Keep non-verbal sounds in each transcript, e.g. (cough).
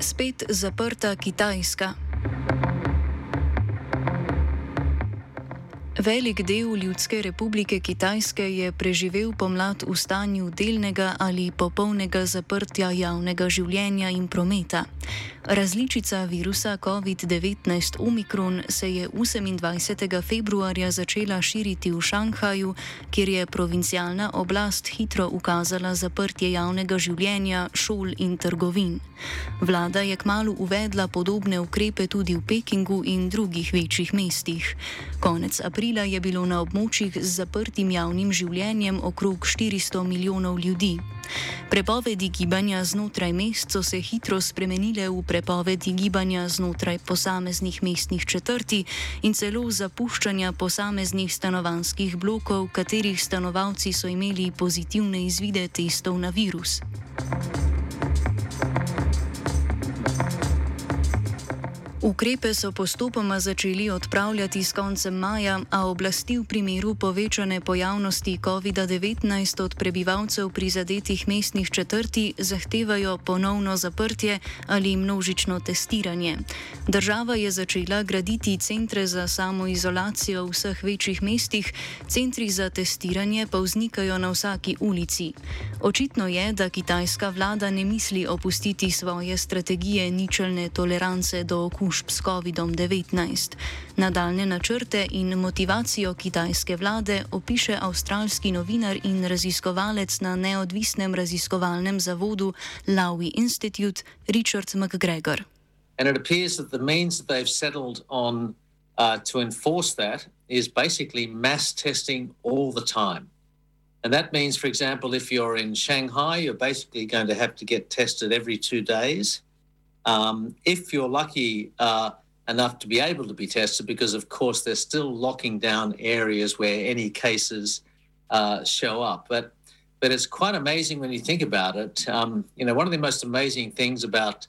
Spet zaprta Kitajska. Velik del Ljudske republike Kitajske je preživel pomlad v stanju delnega ali popolnega zaprtja javnega življenja in prometa. Različica virusa COVID-19 Omikron se je 28. februarja začela širiti v Šanghaju, kjer je provincialna oblast hitro ukazala zaprtje javnega življenja, šol in trgovin. Vlada je kmalo uvedla podobne ukrepe tudi v Pekingu in drugih večjih mestih. Konec aprila je bilo na območjih z zaprtim javnim življenjem okrog 400 milijonov ljudi. Prepovedi gibanja znotraj mest so se hitro spremenile v prepovedi gibanja znotraj posameznih mestnih četrti in celo zapuščanja posameznih stanovanskih blokov, katerih stanovalci so imeli pozitivne izvide testov na virus. Ukrepe so postopoma začeli odpravljati s koncem maja, a oblasti v primeru povečane pojavnosti COVID-19 od prebivalcev prizadetih mestnih četrti zahtevajo ponovno zaprtje ali množično testiranje. Država je začela graditi centre za samoizolacijo v vseh večjih mestih, centri za testiranje pa vznikajo na vsaki ulici. Očitno je, da kitajska vlada ne misli opustiti svoje strategije ničelne tolerance do okužb okužb s COVID-19. Nadaljne načrte in motivacijo kitajske vlade opiše avstralski novinar in raziskovalec na neodvisnem raziskovalnem zavodu Lowy Institute Richard McGregor. And it appears that the means that they've settled on uh, to enforce that is basically mass testing all the time. And that means, for example, if you're in Shanghai, you're basically going to have to get tested every two days. Um, if you're lucky uh, enough to be able to be tested, because of course they're still locking down areas where any cases uh, show up. But but it's quite amazing when you think about it. Um, you know, one of the most amazing things about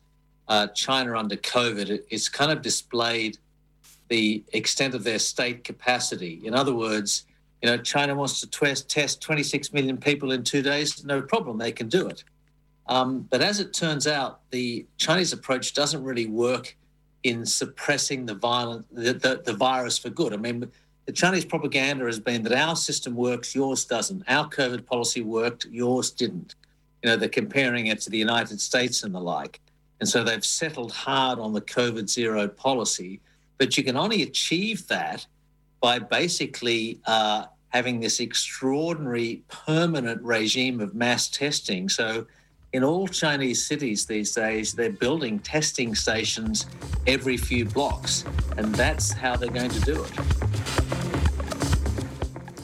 uh, China under COVID is kind of displayed the extent of their state capacity. In other words, you know, China wants to test 26 million people in two days. No problem, they can do it. Um, but as it turns out, the Chinese approach doesn't really work in suppressing the violent the, the, the, virus for good. I mean, the Chinese propaganda has been that our system works, yours doesn't. Our COVID policy worked, yours didn't. You know, they're comparing it to the United States and the like. And so they've settled hard on the COVID zero policy. But you can only achieve that by basically uh, having this extraordinary permanent regime of mass testing. So in all Chinese cities these days, they're building testing stations every few blocks, and that's how they're going to do it.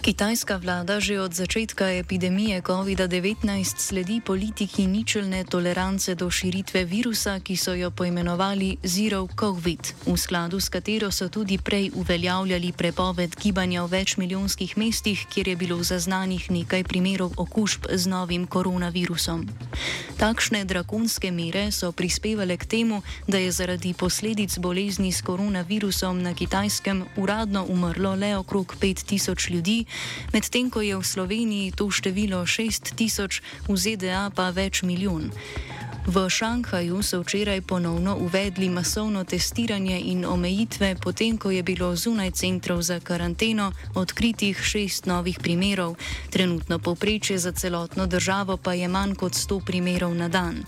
Kitajska vlada že od začetka epidemije COVID-19 sledi politiki ničelne tolerance do širitve virusa, ki so jo poimenovali Zero COVID, v skladu s katero so tudi prej uveljavljali prepoved gibanja v večmilijonskih mestih, kjer je bilo zaznanih nekaj primerov okužb z novim koronavirusom. Takšne drakonske mere so prispevale k temu, da je zaradi posledic bolezni s koronavirusom na Kitajskem uradno umrlo le okrog 5000 ljudi medtem ko je v Sloveniji to število 6000, v ZDA pa več milijon. V Šanghaju so včeraj ponovno uvedli masovno testiranje in omejitve, potem ko je bilo zunaj centrov za karanteno odkritih šest novih primerov. Trenutno povprečje za celotno državo pa je manj kot 100 primerov na dan.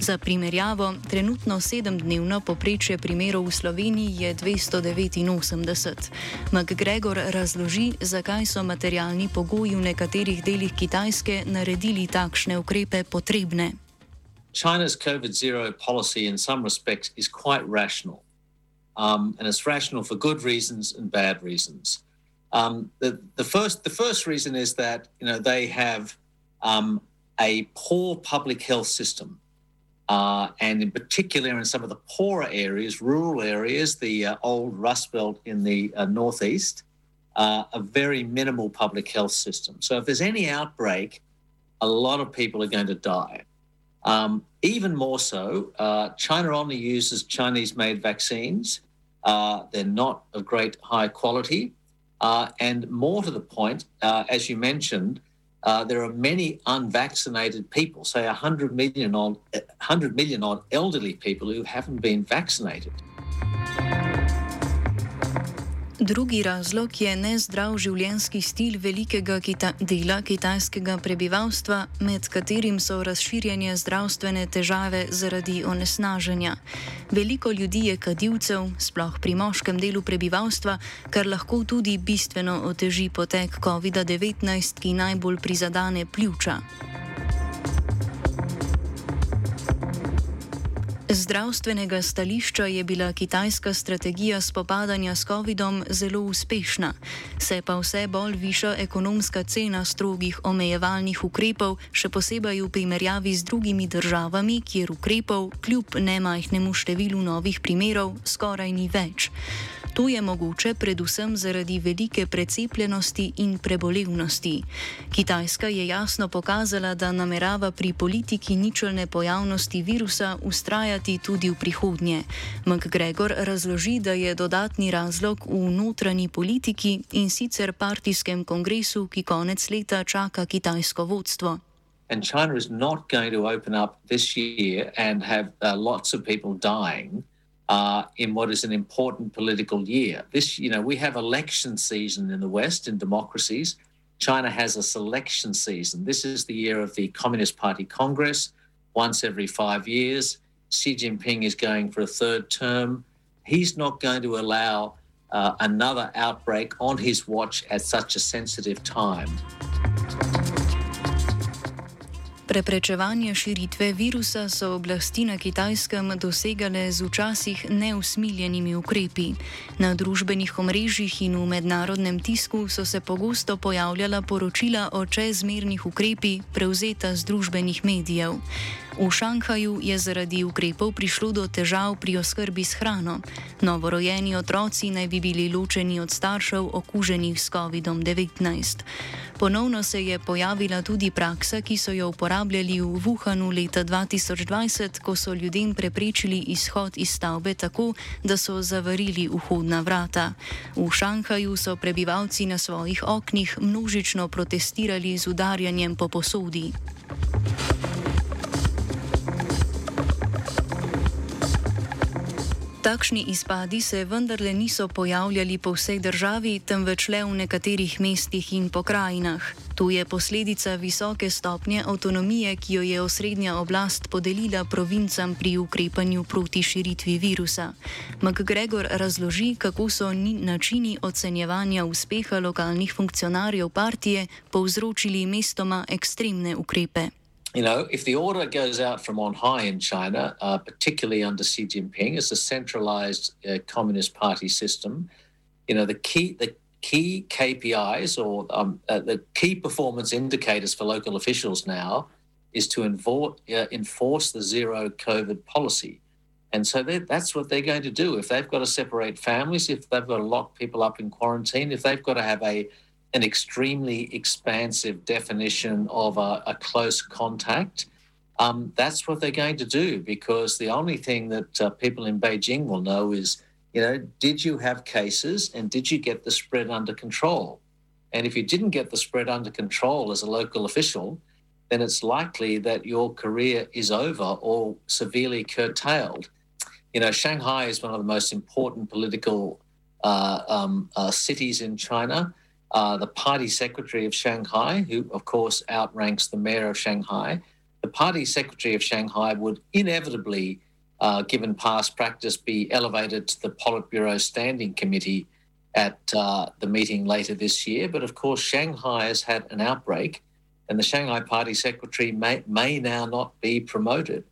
Za primerjavo, trenutno sedemdnevno poprečje primerov v Sloveniji je 289. McGregor razloži, zakaj so materialni pogoji v nekaterih delih Kitajske naredili takšne ukrepe potrebne. China's COVID zero policy, in some respects, is quite rational. Um, and it's rational for good reasons and bad reasons. Um, the, the, first, the first reason is that you know, they have um, a poor public health system. Uh, and in particular, in some of the poorer areas, rural areas, the uh, old Rust Belt in the uh, northeast, uh, a very minimal public health system. So if there's any outbreak, a lot of people are going to die. Um, even more so, uh, China only uses Chinese made vaccines. They're not of great high quality. And more to the point, as you mentioned, uh, there are many unvaccinated people, say 100 million, odd, 100 million odd elderly people who haven't been vaccinated. Drugi razlog je nezdrav življenjski stil velikega kita dela kitajskega prebivalstva, med katerim so razširjene zdravstvene težave zaradi onesnaženja. Veliko ljudi je kadilcev, sploh pri moškem delu prebivalstva, kar lahko tudi bistveno oteži potek COVID-19, ki najbolj prizadane pljuča. Zdravstvenega stališča je bila kitajska strategija spopadanja s COVID-om zelo uspešna, se pa vse bolj viša ekonomska cena strogih omejevalnih ukrepov, še posebej v primerjavi z drugimi državami, kjer ukrepov kljub nemajhnemu številu novih primerov skoraj ni več. To je mogoče predvsem zaradi velike precepljenosti in prebolevnosti. Kitajska je jasno pokazala, da namerava pri politiki ničelne pojavnosti virusa ustrajati tudi v prihodnje. McGregor razloži, da je dodatni razlog v notranji politiki in sicer partijskem kongresu, ki konec leta čaka kitajsko vodstvo. And China is not going to open up this year and have uh, lots of people dying. Uh, in what is an important political year. This, you know, we have election season in the West in democracies. China has a selection season. This is the year of the Communist Party Congress, once every five years. Xi Jinping is going for a third term. He's not going to allow uh, another outbreak on his watch at such a sensitive time. Preprečevanje širitve virusa so oblasti na kitajskem dosegale z včasih neusmiljenimi ukrepi. Na družbenih omrežjih in v mednarodnem tisku so se pogosto pojavljala poročila o čezmernih ukrepih, prevzeta z družbenih medijev. V Šanghaju je zaradi ukrepov prišlo do težav pri oskrbi s hrano. Novorojeni otroci naj bi bili ločeni od staršev okuženih s COVID-19. Ponovno se je pojavila tudi praksa, ki so jo uporabljali v Wuhanu leta 2020, ko so ljudem preprečili izhod iz stavbe tako, da so zavarili vhodna vrata. V Šanghaju so prebivalci na svojih oknih množično protestirali z udarjanjem po posodi. Takšni izpadi se vendarle niso pojavljali po vsej državi, temveč le v nekaterih mestih in pokrajinah. To je posledica visoke stopnje avtonomije, ki jo je osrednja oblast podelila provincam pri ukrepanju proti širitvi virusa. McGregor razloži, kako so načini ocenjevanja uspeha lokalnih funkcionarjev partije povzročili mestoma ekstremne ukrepe. You know, if the order goes out from on high in China, uh, particularly under Xi Jinping, as a centralized uh, communist party system, you know, the key the key KPIs or um, uh, the key performance indicators for local officials now is to uh, enforce the zero COVID policy. And so that's what they're going to do. If they've got to separate families, if they've got to lock people up in quarantine, if they've got to have a an extremely expansive definition of a, a close contact, um, that's what they're going to do because the only thing that uh, people in Beijing will know is, you know, did you have cases and did you get the spread under control? And if you didn't get the spread under control as a local official, then it's likely that your career is over or severely curtailed. You know, Shanghai is one of the most important political uh, um, uh, cities in China uh, the party secretary of Shanghai, who of course outranks the mayor of Shanghai, the party secretary of Shanghai would inevitably, uh, given past practice, be elevated to the Politburo Standing Committee at uh, the meeting later this year. But of course, Shanghai has had an outbreak, and the Shanghai party secretary may, may now not be promoted.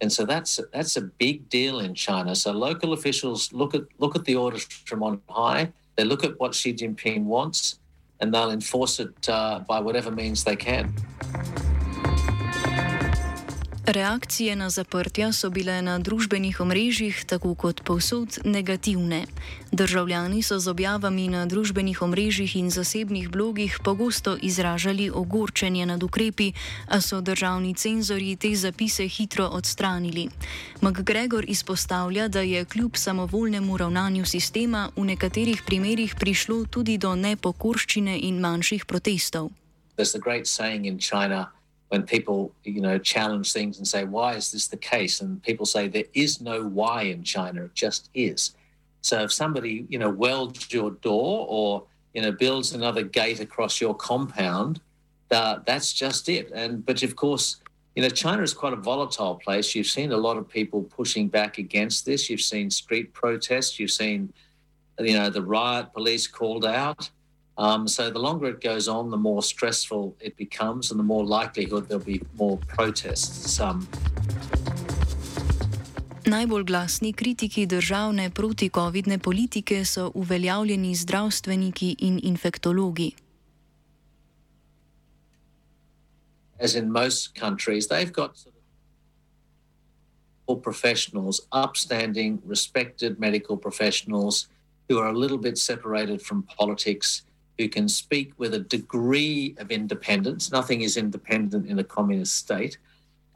And so that's that's a big deal in China. So local officials look at look at the orders from on high. They look at what Xi Jinping wants, and they'll enforce it uh, by whatever means they can. Reakcije na zaprtja so bile na družbenih omrežjih, tako kot povsod, negativne. Državljani so z objavami na družbenih omrežjih in zasebnih blogih pogosto izražali ogorčenje nad ukrepi, a so državni cenzori te zapise hitro odstranili. McGregor izpostavlja, da je kljub samovoljnemu ravnanju sistema v nekaterih primerjih prišlo tudi do nepokorščine in manjših protestov. There's a great saying in China. When people you know challenge things and say why is this the case? And people say there is no why in china it just is. So if somebody you know welds your door or you know builds another gate across your compound uh, that's just it. And but of course you know china is quite a volatile place. You've seen a lot of people pushing back against this. You've seen street protests. You've seen you know the riot police called out Um, so the longer it goes on, the more stressful it becomes, and the more likelihood there'll be more protests. Um, Najbolj glasni kritiki državne proti-covidne politike so uveljavljeni zdravstveniki in infektologi. As in most countries, they've got sort of professionals, upstanding, respected medical professionals who are a little bit separated from politics who can speak with a degree of independence. Nothing is independent in a communist state.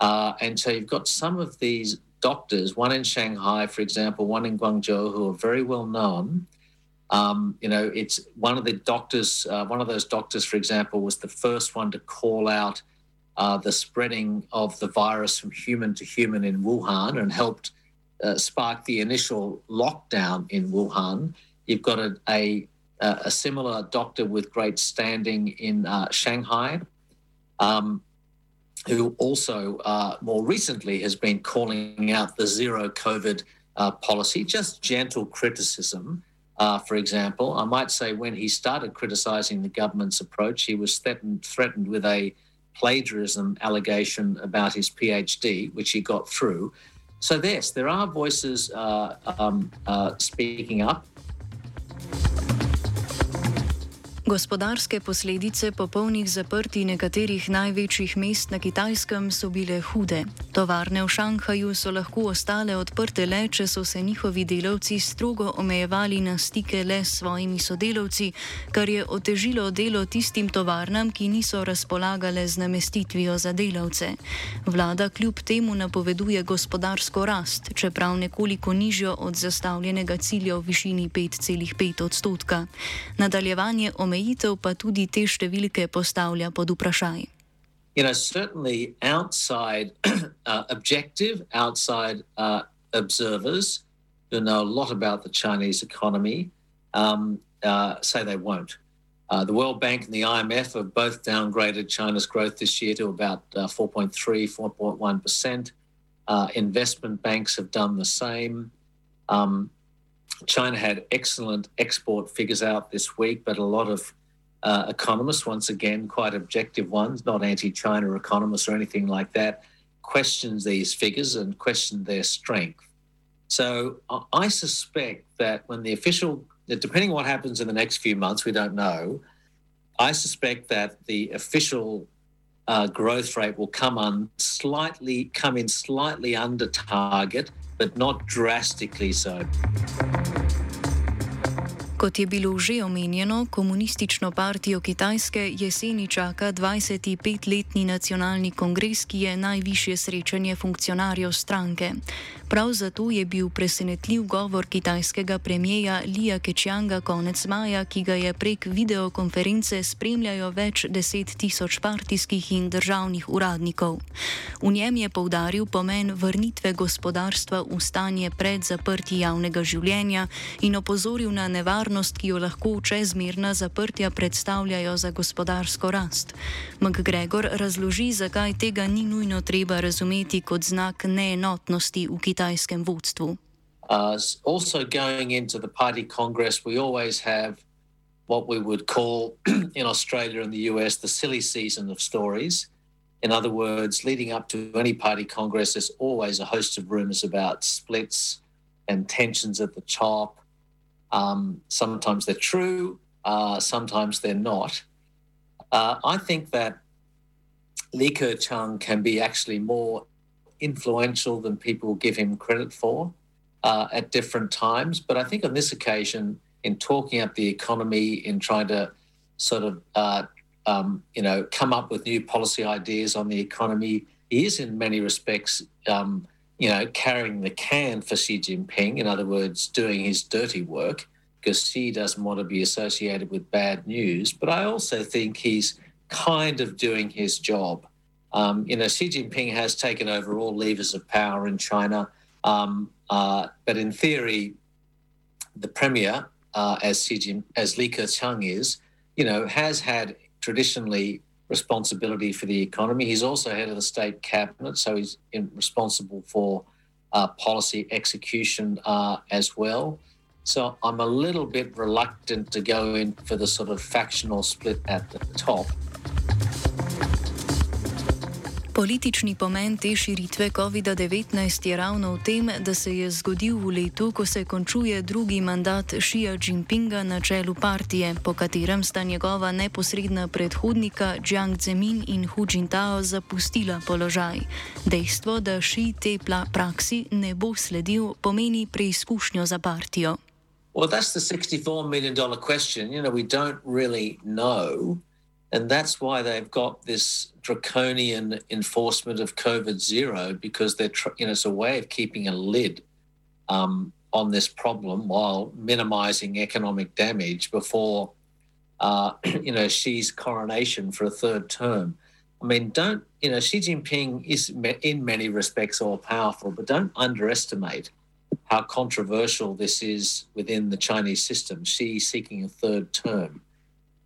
Uh, and so you've got some of these doctors, one in Shanghai, for example, one in Guangzhou, who are very well known. Um, you know, it's one of the doctors, uh, one of those doctors, for example, was the first one to call out uh, the spreading of the virus from human to human in Wuhan and helped uh, spark the initial lockdown in Wuhan. You've got a, a uh, a similar doctor with great standing in uh, Shanghai, um, who also uh, more recently has been calling out the zero COVID uh, policy, just gentle criticism. Uh, for example, I might say when he started criticizing the government's approach, he was threatened, threatened with a plagiarism allegation about his PhD, which he got through. So, yes, there are voices uh, um, speaking up. Gospodarske posledice popolnih zaprtij nekaterih največjih mest na Kitajskem so bile hude. Tovarne v Šanghaju so lahko ostale odprte le, če so se njihovi delavci strogo omejevali na stike le s svojimi sodelavci, kar je otežilo delo tistim tovarnam, ki niso razpolagale z namestitvijo za delavce. Vlada kljub temu napoveduje gospodarsko rast, čeprav nekoliko nižjo od zastavljenega cilja v višini 5,5 odstotka. Nadaljevanje omejevanja omejitev pa tudi te številke postavlja pod vprašaj. You know, certainly outside (clears throat) uh, objective, outside uh, observers who know a lot about the Chinese economy um, uh, say they won't. Uh, the World Bank and the IMF have both downgraded China's growth this year to about uh, 4.3, 4.1%. Uh, investment banks have done the same. Um, China had excellent export figures out this week, but a lot of uh, economists, once again, quite objective ones, not anti China economists or anything like that, questioned these figures and questioned their strength. So I suspect that when the official, depending on what happens in the next few months, we don't know. I suspect that the official uh, growth rate will come on slightly, come in slightly under target, but not drastically so. Kot je bilo že omenjeno, komunistično partijo Kitajske jeseni čaka 25-letni nacionalni kongres, ki je najvišje srečanje funkcionarjev stranke. Prav zato je bil presenetljiv govor kitajskega premijeja Lija Kečjanga konec maja, ki ga je prek videokonference spremljajo več deset tisoč partijskih in državnih uradnikov. V njem je povdaril pomen vrnitve gospodarstva v stanje pred zaprtji javnega življenja in opozoril na nevarnost, ki jo lahko čezmerna zaprtja predstavljajo za gospodarsko rast. McGregor razloži, zakaj tega ni nujno treba razumeti kot znak neenotnosti v kitajskem vodstvu. Uh, also, going into the party congress, we always have what we would call (clears throat) in Australia and the US the silly season of stories. In other words, leading up to any party congress, there's always a host of rumors about splits and tensions at the top. Um, sometimes they're true, uh, sometimes they're not. Uh, I think that Li Keqiang can be actually more influential than people give him credit for uh, at different times. But I think on this occasion, in talking up the economy, in trying to sort of uh, um, you know come up with new policy ideas on the economy, he is in many respects um, you know carrying the can for Xi Jinping. In other words, doing his dirty work because Xi doesn't want to be associated with bad news. But I also think he's kind of doing his job. Um, you know, Xi Jinping has taken over all levers of power in China, um, uh, but in theory, the premier, uh, as Xi Jin, as Li Keqiang is, you know, has had traditionally responsibility for the economy. He's also head of the state cabinet, so he's in, responsible for uh, policy execution uh, as well. So I'm a little bit reluctant to go in for the sort of factional split at the top. Politični pomen te širitve COVID-19 je ravno v tem, da se je zgodil v letu, ko se končuje drugi mandat Xi Jinpinga na čelu partije, po katerem sta njegova neposredna predhodnika Jiang Zemin in Hu Jintao zapustila položaj. Dejstvo, da Xi te praksi ne bo sledil, pomeni preizkušnjo za partijo. Well, that's the $64 million question. You know, we don't really know. And that's why they've got this draconian enforcement of COVID zero because they're, you know, it's a way of keeping a lid um, on this problem while minimizing economic damage before, uh, (clears throat) you know, Xi's coronation for a third term. I mean, don't, you know, Xi Jinping is in many respects all powerful, but don't underestimate how controversial this is within the Chinese system. Xi seeking a third term.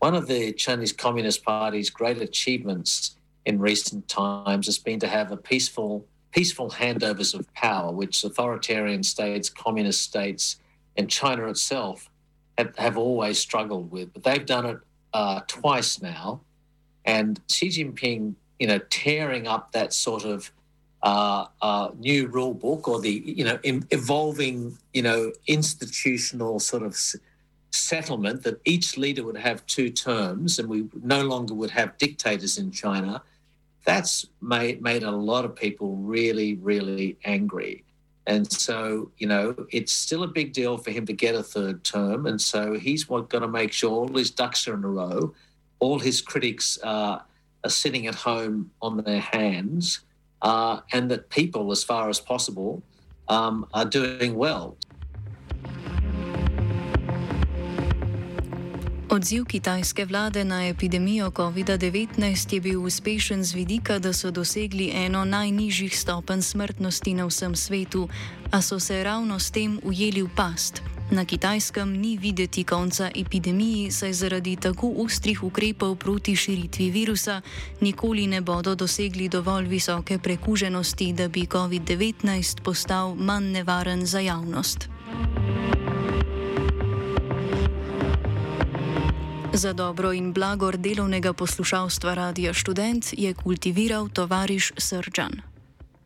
One of the Chinese Communist Party's great achievements in recent times has been to have a peaceful, peaceful handovers of power, which authoritarian states, communist states, and China itself have, have always struggled with. But they've done it uh, twice now, and Xi Jinping, you know, tearing up that sort of uh, uh, new rule book or the you know evolving you know institutional sort of settlement that each leader would have two terms and we no longer would have dictators in China, that's made, made a lot of people really, really angry. And so, you know, it's still a big deal for him to get a third term. And so he's got to make sure all his ducks are in a row. All his critics are sitting at home on their hands, uh, and that people, as far as possible, um, are doing well. Odziv kitajske vlade na epidemijo COVID-19 je bil uspešen z vidika, da so dosegli eno najnižjih stopenj smrtnosti na vsem svetu, a so se ravno s tem ujeli v past. Na kitajskem ni videti konca epidemiji, saj zaradi tako ostrih ukrepov proti širitvi virusa nikoli ne bodo dosegli dovolj visoke prekuženosti, da bi COVID-19 postal manj nevaren za javnost. Za dobro in blagor delovnega poslušalstva Radia Student je kultiviral tovariš Srčan.